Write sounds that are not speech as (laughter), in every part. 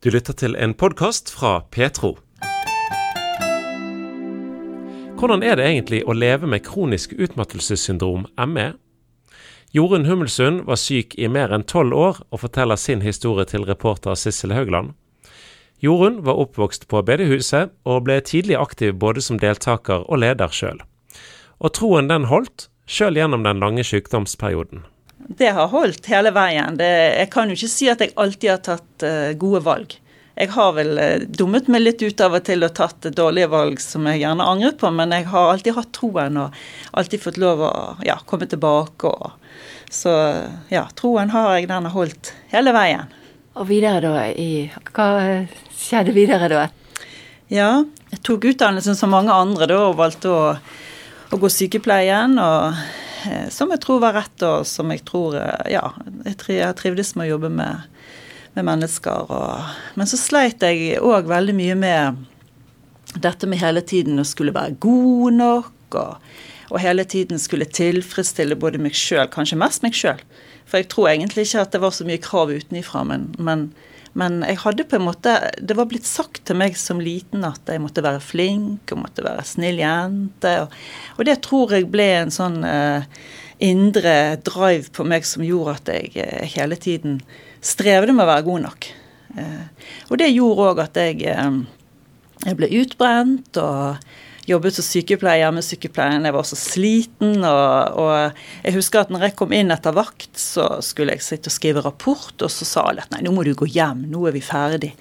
Du lytter til en podkast fra Petro. Hvordan er det egentlig å leve med kronisk utmattelsessyndrom, ME? Jorunn Hummelsund var syk i mer enn tolv år, og forteller sin historie til reporter Sissel Haugland. Jorunn var oppvokst på bedehuset, og ble tidlig aktiv både som deltaker og leder sjøl. Og troen den holdt, sjøl gjennom den lange sykdomsperioden det har holdt hele veien. Det, jeg kan jo ikke si at jeg alltid har tatt uh, gode valg. Jeg har vel uh, dummet meg litt ut av og til og tatt dårlige valg som jeg gjerne angret på, men jeg har alltid hatt troen og alltid fått lov å ja, komme tilbake. Og, så ja, troen har jeg, den har holdt hele veien. Og videre da i Hva skjedde videre da? Ja, jeg tok utdannelsen som mange andre da og valgte å, å gå sykepleien. og Eh, som jeg tror var rett, og som jeg tror eh, Ja, jeg trivdes med å jobbe med, med mennesker. Og, men så sleit jeg òg veldig mye med dette med hele tiden å skulle være god nok, og, og hele tiden skulle tilfredsstille både meg sjøl, kanskje mest meg sjøl. For jeg tror egentlig ikke at det var så mye krav utenifra, men, men men jeg hadde på en måte Det var blitt sagt til meg som liten at jeg måtte være flink og måtte være snill jente. Og, og det tror jeg ble en sånn eh, indre drive på meg som gjorde at jeg eh, hele tiden strevde med å være god nok. Eh, og det gjorde òg at jeg, jeg ble utbrent og jobbet som sykepleier med sykepleien. Jeg var så sliten. Og, og, jeg husker at når jeg kom inn etter vakt, så skulle jeg sitte og skrive rapport, og så sa alle at nei, nå må du gå hjem, nå er vi ferdig.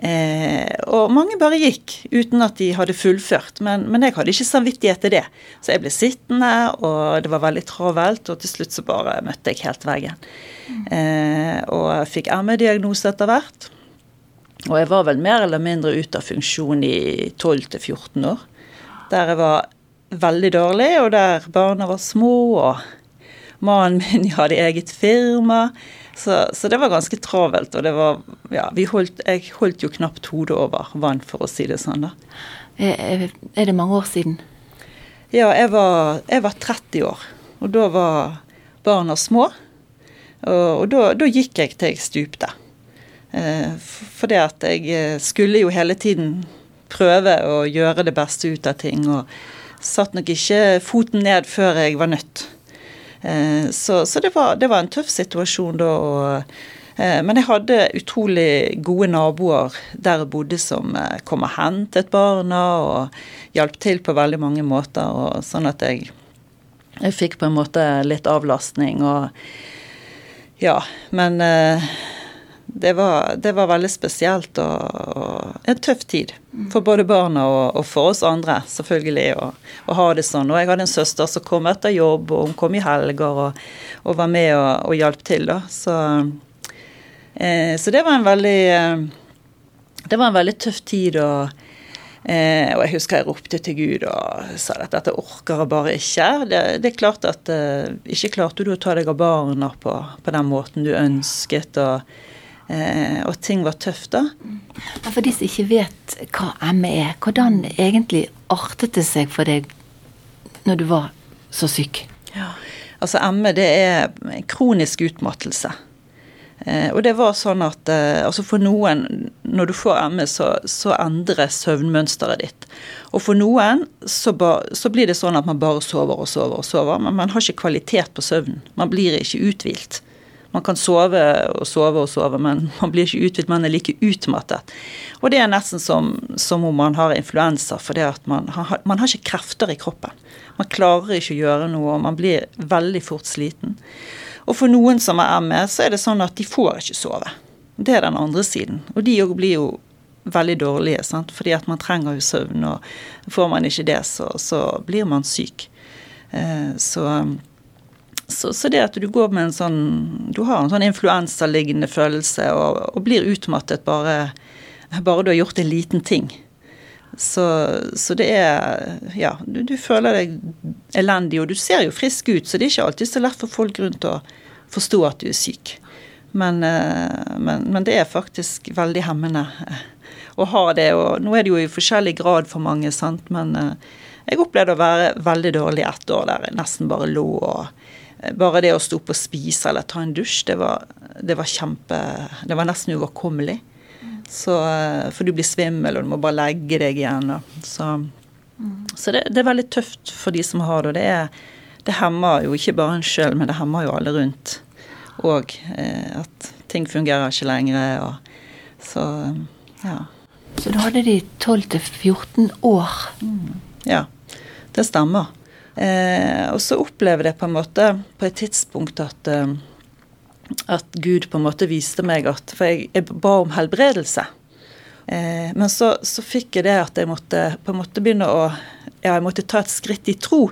Eh, og mange bare gikk uten at de hadde fullført, men, men, jeg hadde ikke samvittighet til det. Så jeg ble sittende, og det var veldig travelt, og til slutt så bare møtte jeg helt veggen. Eh, og jeg fikk ME-diagnose etter hvert. Og jeg var vel mer eller mindre ute av funksjon i 12-14 år der jeg var veldig dårlig, og der barna var små, og mannen min (laughs) hadde eget firma. Så, så, det var ganske travelt, og det var Ja, holdt, jeg holdt jo knapt hodet over vann, for å si det sånn, da. Er, er det mange år siden? Ja, jeg var, jeg var 30 år, og da var barna små. Og, og da, da, gikk jeg til jeg stupte. Eh, for at jeg eh, skulle jo hele tiden prøve å gjøre det beste ut av ting. Og satt nok ikke foten ned før jeg var nødt. Eh, så, så det, var, det, var, en tøff situasjon da. Og, eh, men jeg hadde utrolig gode naboer der jeg bodde som eh, kom og hentet barna og hjalp til på veldig mange måter. Og sånn at jeg, jeg fikk på en måte litt avlastning og Ja, men det var, det var, veldig spesielt og, og, en tøff tid. For både barna og, og for oss andre, selvfølgelig, å, ha det sånn. Og jeg hadde en søster som kom etter jobb, og hun kom i helger og, og var med og, og hjalp til, da. Så, eh, så, det var en veldig eh, Det var en veldig tøff tid. og Eh, og jeg husker jeg ropte til Gud og sa at dette orker jeg bare ikke. Det, det er klart at eh, ikke klarte du å ta deg av barna på, på den måten du ønsket. og og ting var tøft, da. For de som ikke vet hva ME er, hvordan egentlig artet det seg for deg når du var så syk? Ja, altså ME det er kronisk utmattelse. Eh, og det var sånn at eh, altså for noen, når du får ME, så, så endres søvnmønsteret ditt. Og for noen så, ba, så, blir det sånn at man bare sover og sover og sover, men man har ikke kvalitet på søvnen. Man blir ikke uthvilt. Man kan sove og sove og sove, men man blir ikke uthvilt, man er like utmattet. Og det er nesten som, som om man har influensa, for det man har, man har ikke krefter i kroppen. Man klarer ikke å gjøre noe, og man blir veldig fort sliten. Og for noen som er ME, så er det sånn at de får ikke sove. Det er den andre siden. Og de òg blir jo veldig dårlige, sant? fordi at man trenger jo søvn, og får man ikke det, så, så blir man syk. Eh, så så, så, det at du går med en sånn Du har en sånn influensaliggende følelse og, og, blir utmattet bare, bare du har gjort en liten ting. Så, så det er Ja, du, du, føler deg elendig, og du ser jo frisk ut, så det er ikke alltid så lett for folk rundt å forstå at du er syk. Men, eh, men, men det er faktisk veldig hemmende eh, å ha det. Og nå er det jo i forskjellig grad for mange, sant, men eh, jeg opplevde å være veldig dårlig ett år der jeg nesten bare lå og bare det å stå opp og spise eller ta en dusj, det var, det var kjempe Det var nesten uoverkommelig. Så, eh, for du blir svimmel, og du må bare legge deg igjen. Så, så det, det, er veldig tøft for de som har det. Det, er, det hemmer jo ikke bare en sjøl, men det hemmer jo alle rundt. Og eh, at ting fungerer ikke lenger. Og, så ja. Så da hadde de 12-14 år? Mm, ja, det stemmer. Eh, og så opplever jeg på en måte på et tidspunkt at eh, at Gud på en måte viste meg at For jeg, jeg ba om helbredelse. Eh, men så, så, fikk jeg det at jeg måtte på en måte begynne å Ja, jeg måtte ta et skritt i tro.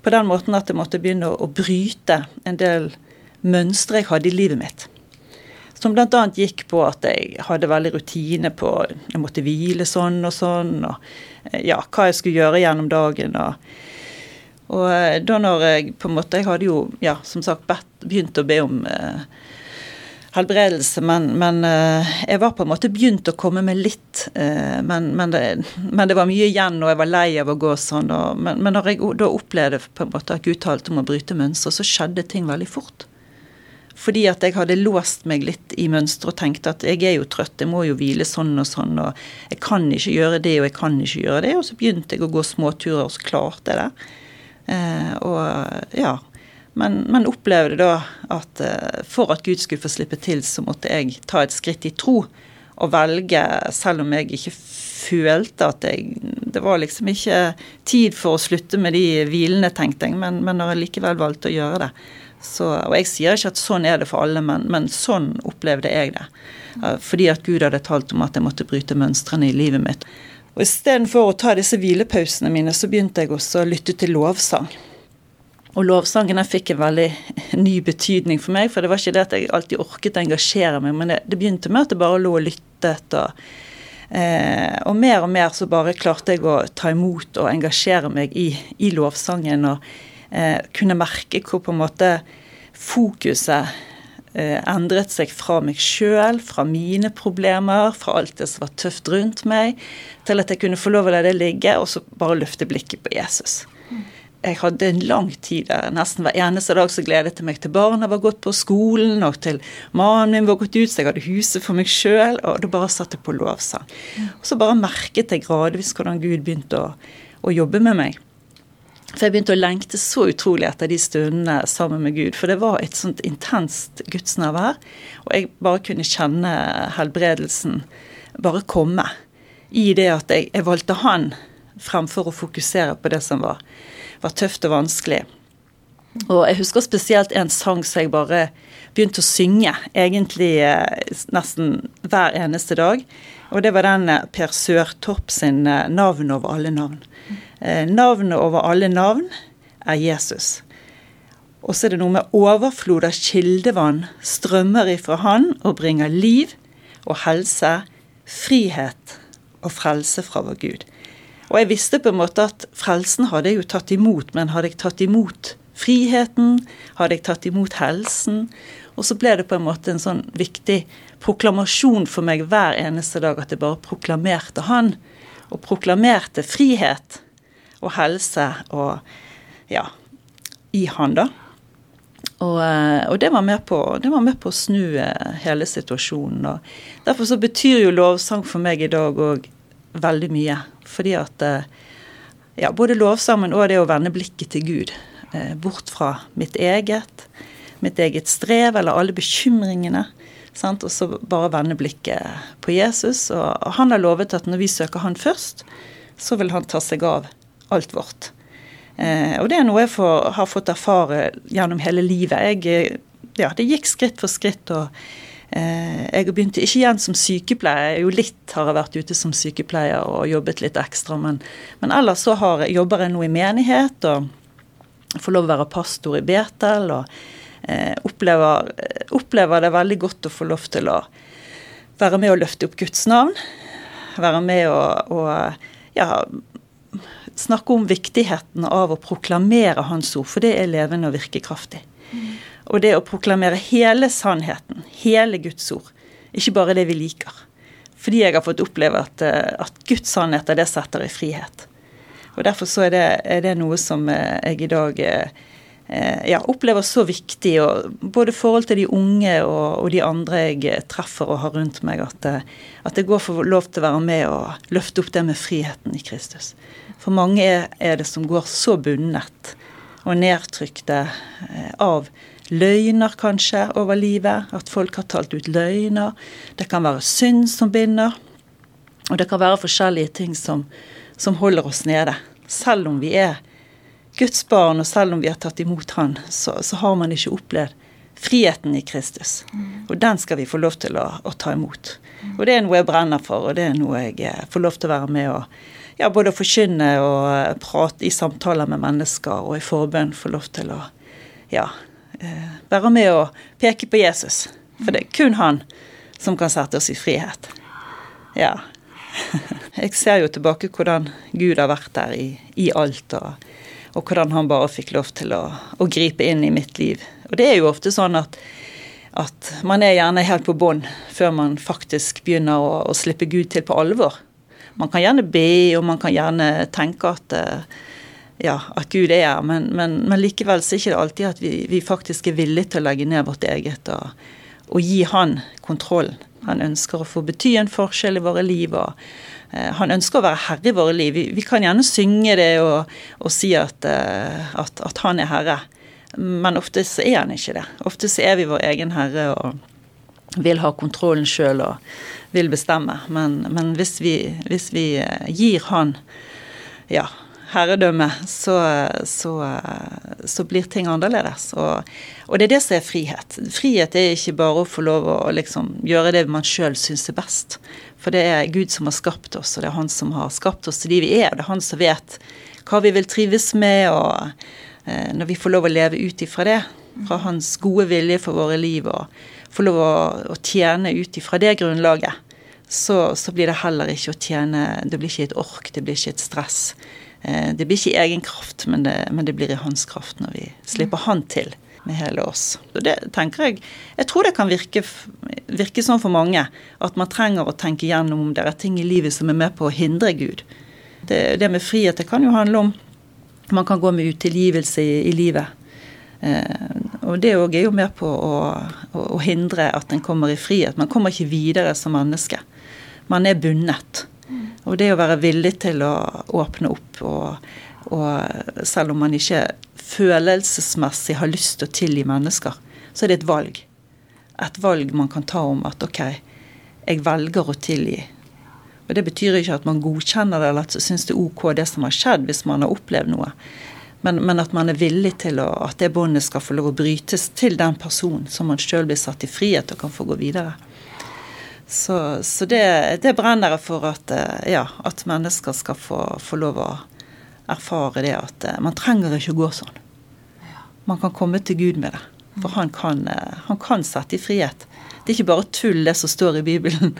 På den måten at jeg måtte begynne å, å bryte en del mønstre jeg hadde i livet mitt. Som bl.a. gikk på at jeg hadde veldig rutine på Jeg måtte hvile sånn og sånn, og ja, hva jeg skulle gjøre gjennom dagen. og og eh, da når jeg på en måte Jeg hadde jo, ja, som sagt, begynt å be om eh, helbredelse, men, men eh, jeg var på en måte begynt å komme med litt. Eh, men, men, det, men, det, var mye igjen, og jeg var lei av å gå sånn. Og, men, når jeg da opplevde på en måte at Gud talte om å bryte mønstre, så skjedde ting veldig fort. Fordi at jeg hadde låst meg litt i mønsteret og tenkte at jeg er jo trøtt, jeg må jo hvile sånn og sånn, og jeg kan ikke gjøre det, og jeg kan ikke gjøre det. Og så begynte jeg å gå småturer, og så klarte jeg det. Eh, og ja. Men, men opplevde da at eh, for at Gud skulle få slippe til, så måtte jeg ta et skritt i tro og velge, selv om jeg ikke følte at jeg Det var liksom ikke tid for å slutte med de hvilene, tenkte jeg, men, men når jeg likevel valgte å gjøre det. Så, og jeg sier ikke at sånn er det for alle, men, men sånn opplevde jeg det. Fordi at Gud hadde talt om at jeg måtte bryte mønstrene i livet mitt. Og Istedenfor å ta disse hvilepausene mine, så begynte jeg også å lytte til lovsang. Og lovsangen fikk en veldig (laughs) ny betydning for meg, for det var ikke det at jeg alltid orket å engasjere meg, men det, det begynte med at det bare lå og lyttet. Og, eh, og mer og mer så bare klarte jeg å ta imot og engasjere meg i, i lovsangen. Og eh, kunne merke hvor på en måte fokuset endret seg fra meg sjøl, fra mine problemer, fra alt det som var tøft rundt meg, til at jeg kunne få lov å la det ligge, og så bare løfte blikket på Jesus. Jeg hadde en lang tid der. Nesten hver eneste dag så gledet jeg meg til barna var gått på skolen, og til mannen min var gått ut, så jeg hadde huset for meg sjøl, og da bare satt jeg på lovsang. Og så bare merket jeg gradvis hvordan Gud begynte å, å jobbe med meg. For jeg begynte å lengte så utrolig etter de stundene sammen med Gud. For det var et sånt intenst gudsnærvær. Og jeg bare kunne kjenne helbredelsen bare komme. I det at jeg, jeg valgte han fremfor å fokusere på det som var, var, tøft og vanskelig. Og jeg husker spesielt en sang som jeg bare begynte å synge, egentlig eh, nesten hver eneste dag. Og det var den eh, Per Sørtorp sin eh, 'Navn over alle navn'. Navnet over alle navn er Jesus. Og så er det noe med overflod av kildevann strømmer ifra Han og bringer liv og helse, frihet og frelse fra vår Gud. Og jeg visste på en måte at frelsen hadde jeg jo tatt imot, men hadde jeg tatt imot friheten? Hadde jeg tatt imot helsen? Og så ble det på en måte en sånn viktig proklamasjon for meg hver eneste dag at jeg bare proklamerte Han. Og proklamerte frihet og helse og ja, i Han, da. Og, eh, og, det, var på, det var med på å snu eh, hele situasjonen. Og derfor så betyr jo lovsang for meg i dag òg veldig mye. Fordi at eh, ja, både lovsangen og det å vende blikket til Gud. Bort fra mitt eget, mitt eget strev eller alle bekymringene. Sant? Og så bare vende blikket på Jesus. Og han har lovet at når vi søker han først, så vil han ta seg av alt vårt. Eh, og det er noe jeg får, har fått erfare gjennom hele livet. Jeg, ja, det gikk skritt for skritt. og eh, Jeg begynte ikke igjen som sykepleier. Jo litt har jeg vært ute som sykepleier og jobbet litt ekstra. Men, men ellers så har, jobber jeg nå i menighet og får lov å være pastor i Betel. og opplever, opplever det veldig godt å få lov til å være med å løfte opp Guds navn. Være med å, å ja, snakke om viktigheten av å proklamere Hans ord, for det er levende og virkekraftig. Mm. Og det å proklamere hele sannheten, hele Guds ord, ikke bare det vi liker. Fordi jeg har fått oppleve at, eh, at Guds sannheter, det setter i frihet. Og Derfor så er det, er det noe som eh, jeg i dag eh, eh, ja, opplever så viktig, og både forhold til de unge og, og, de andre jeg treffer og har rundt meg, at, at jeg går for lov til å være med og løfte opp det med friheten i Kristus. For mange er det som går så bundet og nedtrykte eh, av løgner, kanskje, over livet. At folk har talt ut løgner. Det kan være synd som binder. Og det kan være forskjellige ting som, som holder oss nede. Selv om vi er Guds barn, og selv om vi har tatt imot Han, så, så har man ikke opplevd friheten i Kristus. Og den skal vi få lov til å, å, ta imot. Og det er noe jeg brenner for, og det er noe jeg eh, får lov til å være med og ja, både forkynne og eh, prate i samtaler med mennesker, og i forbønn få lov til å ja, eh, være med og peke på Jesus. For det er kun han som kan sette oss i frihet. Ja. (laughs) Jeg ser jo tilbake hvordan Gud har vært der i, i alt. og og hvordan han bare fikk lov til å, å, gripe inn i mitt liv. Og det er jo ofte sånn at, at man er gjerne helt på bånn før man faktisk begynner å, å, slippe Gud til på alvor. Man kan gjerne be, og man kan gjerne tenke at, eh, ja, at Gud er her, men, men, men, likevel så er det ikke alltid at vi, vi, faktisk er villige til å legge ned vårt eget og, og gi Han kontrollen. Han ønsker å få bety en forskjell i våre liv. og han ønsker å være herre i våre liv. Vi, vi kan gjerne synge det og, og si at, eh, at, at, han er herre, men ofte så er han ikke det. Ofte så er vi vår egen herre og vil ha kontrollen sjøl og vil bestemme. Men, men hvis, vi, hvis, vi, eh, gir han ja, herredømme, så, så, så, blir ting annerledes. Og, og, det er det som er frihet. Frihet er ikke bare å få lov å liksom, gjøre det man sjøl syns er best. For det er Gud som har skapt oss, og det er Han som har skapt oss til de vi er. Det er Han som vet hva vi vil trives med, og eh, når vi får lov å leve ut ifra det, fra Hans gode vilje for våre liv, og får lov å, å tjene ut ifra det grunnlaget, så, så, blir det heller ikke å tjene Det blir ikke et ork, det blir ikke et stress. Eh, det blir ikke i egen kraft, men det, men det blir i hans kraft når vi slipper Han til med hele oss. Og det tenker jeg Jeg tror det kan virke, virke sånn for mange at man trenger å tenke gjennom om det er ting i livet som er med på å hindre Gud. Det, det med frihet det kan jo handle om man kan gå med utilgivelse i, i livet. Eh, og det òg er jo med på å, å, å, hindre at en kommer i frihet. Man kommer ikke videre som menneske. Man er bundet. Og det å være villig til å åpne opp, og, og selv om man ikke følelsesmessig har lyst til å tilgi mennesker, så er det et valg. Et valg man kan ta om at OK, jeg velger å tilgi. Og Det betyr ikke at man godkjenner det eller at syns det er OK det som har skjedd, hvis man har opplevd noe. Men, men at man er villig til å, at det båndet skal få lov å brytes til den personen som man sjøl blir satt i frihet og kan få gå videre. Så, så det, det, brenner jeg for at, eh, ja, at mennesker skal få, få lov å erfare det at eh, man trenger ikke å gå sånn. Man kan komme til Gud med det. For han kan, eh, han kan sette i frihet. Det er ikke bare tull, det som står i Bibelen.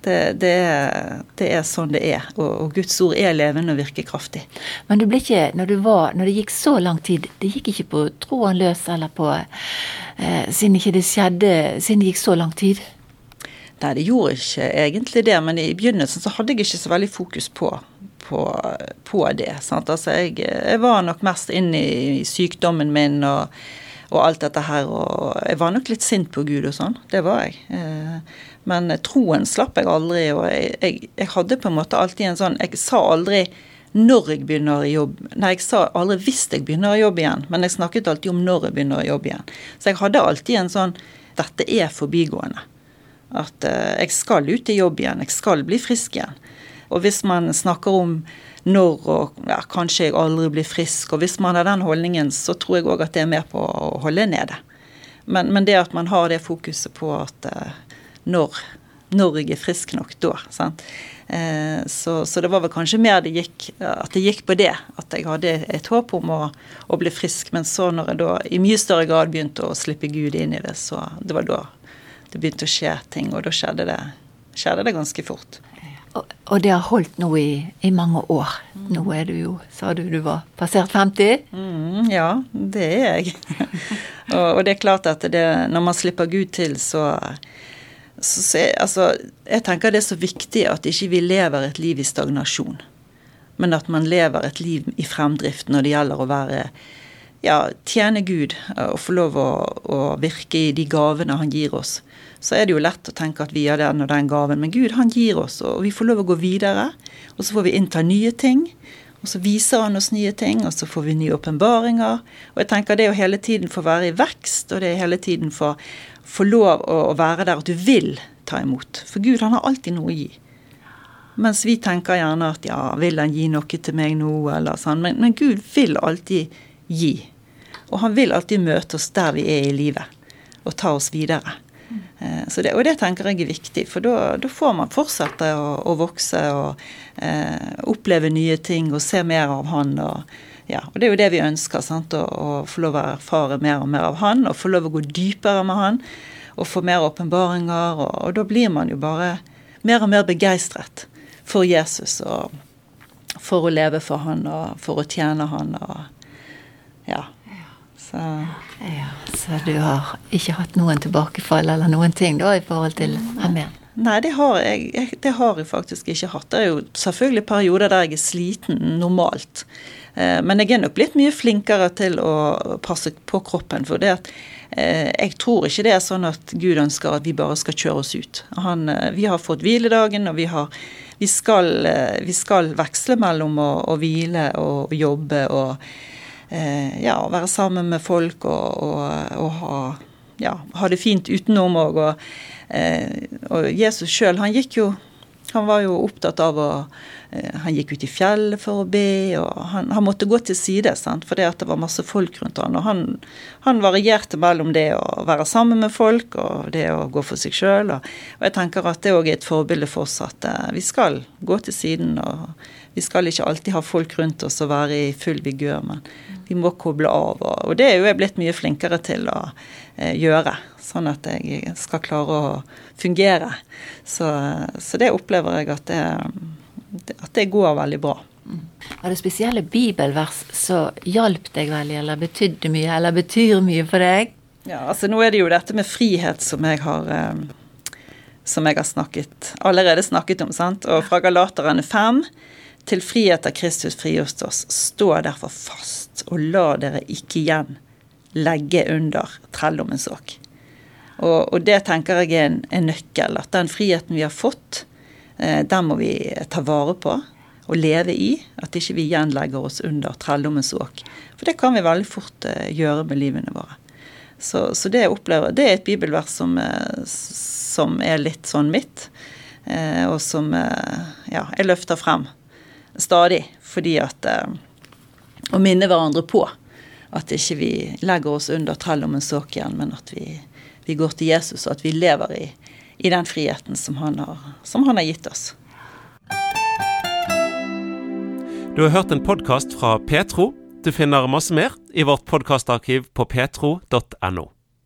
Det, det, er, det er, sånn det er. Og, og, Guds ord er levende og virker kraftig. Men du ble ikke, når, du var, når det gikk så lang tid, det gikk ikke på troen løs eller på eh, Siden ikke det skjedde, siden det gikk så lang tid? Nei, det gjorde ikke egentlig det, men i begynnelsen så hadde jeg ikke så veldig fokus på, på, på det. Altså, jeg, jeg, var nok mest inn i sykdommen min og, og, alt dette her, og jeg var nok litt sint på Gud og sånn. Det var jeg. Eh, men troen slapp jeg aldri, og jeg, jeg, jeg hadde på en måte alltid en sånn Jeg sa aldri når jeg begynner i jobb. Nei, jeg sa aldri hvis jeg begynner i jobb igjen, men jeg snakket alltid om når jeg begynner i jobb igjen. Så jeg hadde alltid en sånn Dette er forbigående. At uh, jeg skal ut i jobb igjen, jeg skal bli frisk igjen. Og hvis man snakker om når og ja, kanskje jeg aldri blir frisk, og hvis man har den holdningen, så tror jeg òg at det er med på å holde nede. Men, men, det at man har det fokuset på at uh, når, når, jeg er frisk nok, da. sant? Uh, så, så, det var vel kanskje mer det gikk, at det gikk på det. At jeg hadde et håp om å, å bli frisk. Men så når jeg da i mye større grad begynte å slippe Gud inn i det, så det var da det begynte å skje ting, og da skjedde det, skjedde det ganske fort. Og, og, det har holdt nå i, i, mange år. Nå er du jo, sa du du var passert 50? Mm, ja, det er jeg. (laughs) og, og, det er klart at det, når man slipper Gud til, så, så, så altså, Jeg tenker det er så viktig at ikke vi lever et liv i stagnasjon, men at man lever et liv i fremdrift når det gjelder å være ja, tjene Gud og få lov å, å virke i de gavene han gir oss, så er det jo lett å tenke at vi har den og den gaven. Men Gud, han gir oss, og vi får lov å gå videre. Og så får vi innta nye ting. Og så viser han oss nye ting, og så får vi nye åpenbaringer. Og jeg tenker det å hele tiden få være i vekst, og det er hele tiden få, få lov å, å være der at du vil ta imot. For Gud, han har alltid noe å gi. Mens vi tenker gjerne at ja, vil han gi noe til meg nå, eller sånn. Men, men Gud vil alltid gi. Og han vil alltid møte oss der vi er i livet, og ta oss videre. Eh, det, og det tenker jeg er viktig, for da får man fortsette å, å vokse og eh, oppleve nye ting og se mer av han. Og, ja, og det er jo det vi ønsker, sant? Å, å få lov å erfare mer og mer av han, og få lov å gå dypere med han. Og få mer åpenbaringer, og, og da blir man jo bare mer og mer begeistret for Jesus og for å leve for han og for å tjene han og ja. Så. Ja, så du har ikke hatt noen tilbakefall eller noen ting da i forhold til ME? Nei, det har, jeg, det har jeg faktisk ikke hatt. Det er jo selvfølgelig perioder der jeg er sliten normalt. Eh, men jeg er nok blitt mye flinkere til å passe på kroppen. For det at eh, jeg tror ikke det er sånn at Gud ønsker at vi bare skal kjøre oss ut. Han, eh, vi har fått hviledagen, og vi, har, vi, skal, vi skal, veksle mellom å, å hvile og jobbe og Eh, ja, være sammen med folk og, og, og ha, ja, ha, det fint utenom òg. Og, eh, og, Jesus sjøl, han gikk jo Han var jo opptatt av å eh, Han gikk ut i fjellet for å be, og han, han måtte gå til side sant, fordi at det var masse folk rundt han, og han, han varierte mellom det å være sammen med folk og det å gå for seg sjøl. Og, og, jeg tenker at det òg er et forbilde for oss at vi skal gå til siden. og vi skal ikke alltid ha folk rundt oss og være i full vigør, men vi må koble av. Og, det er jo jeg blitt mye flinkere til å eh, gjøre, sånn at jeg skal klare å fungere. Så, så det opplever jeg at det, at det går veldig bra. Var det spesielle bibelvers som hjalp deg veldig, eller betydde mye, eller betyr mye for deg? Ja, altså Nå er det jo dette med frihet som jeg har eh, som jeg har snakket, allerede snakket om. sant? Og fra Galaterne 5 til frihet av Kristus frigjort oss, stå derfor fast, og la dere ikke igjen legge under trelldommens åk. Og, og, det tenker jeg er en, en, nøkkel. At den friheten vi har fått, eh, den må vi ta vare på og leve i. At ikke vi igjen legger oss under trelldommens åk. For det kan vi veldig fort eh, gjøre med livene våre. Så, så det jeg opplever, det er et bibelvers som, eh, som er litt sånn mitt, eh, og som eh, ja, jeg løfter frem stadig. Fordi at eh, Å minne hverandre på at ikke vi legger oss under trell om en såk igjen, men at vi, vi, går til Jesus, og at vi lever i, i den friheten som han, har, som han har gitt oss. Du har hørt en podkast fra Petro. Du finner masse mer i vårt podkastarkiv på petro.no.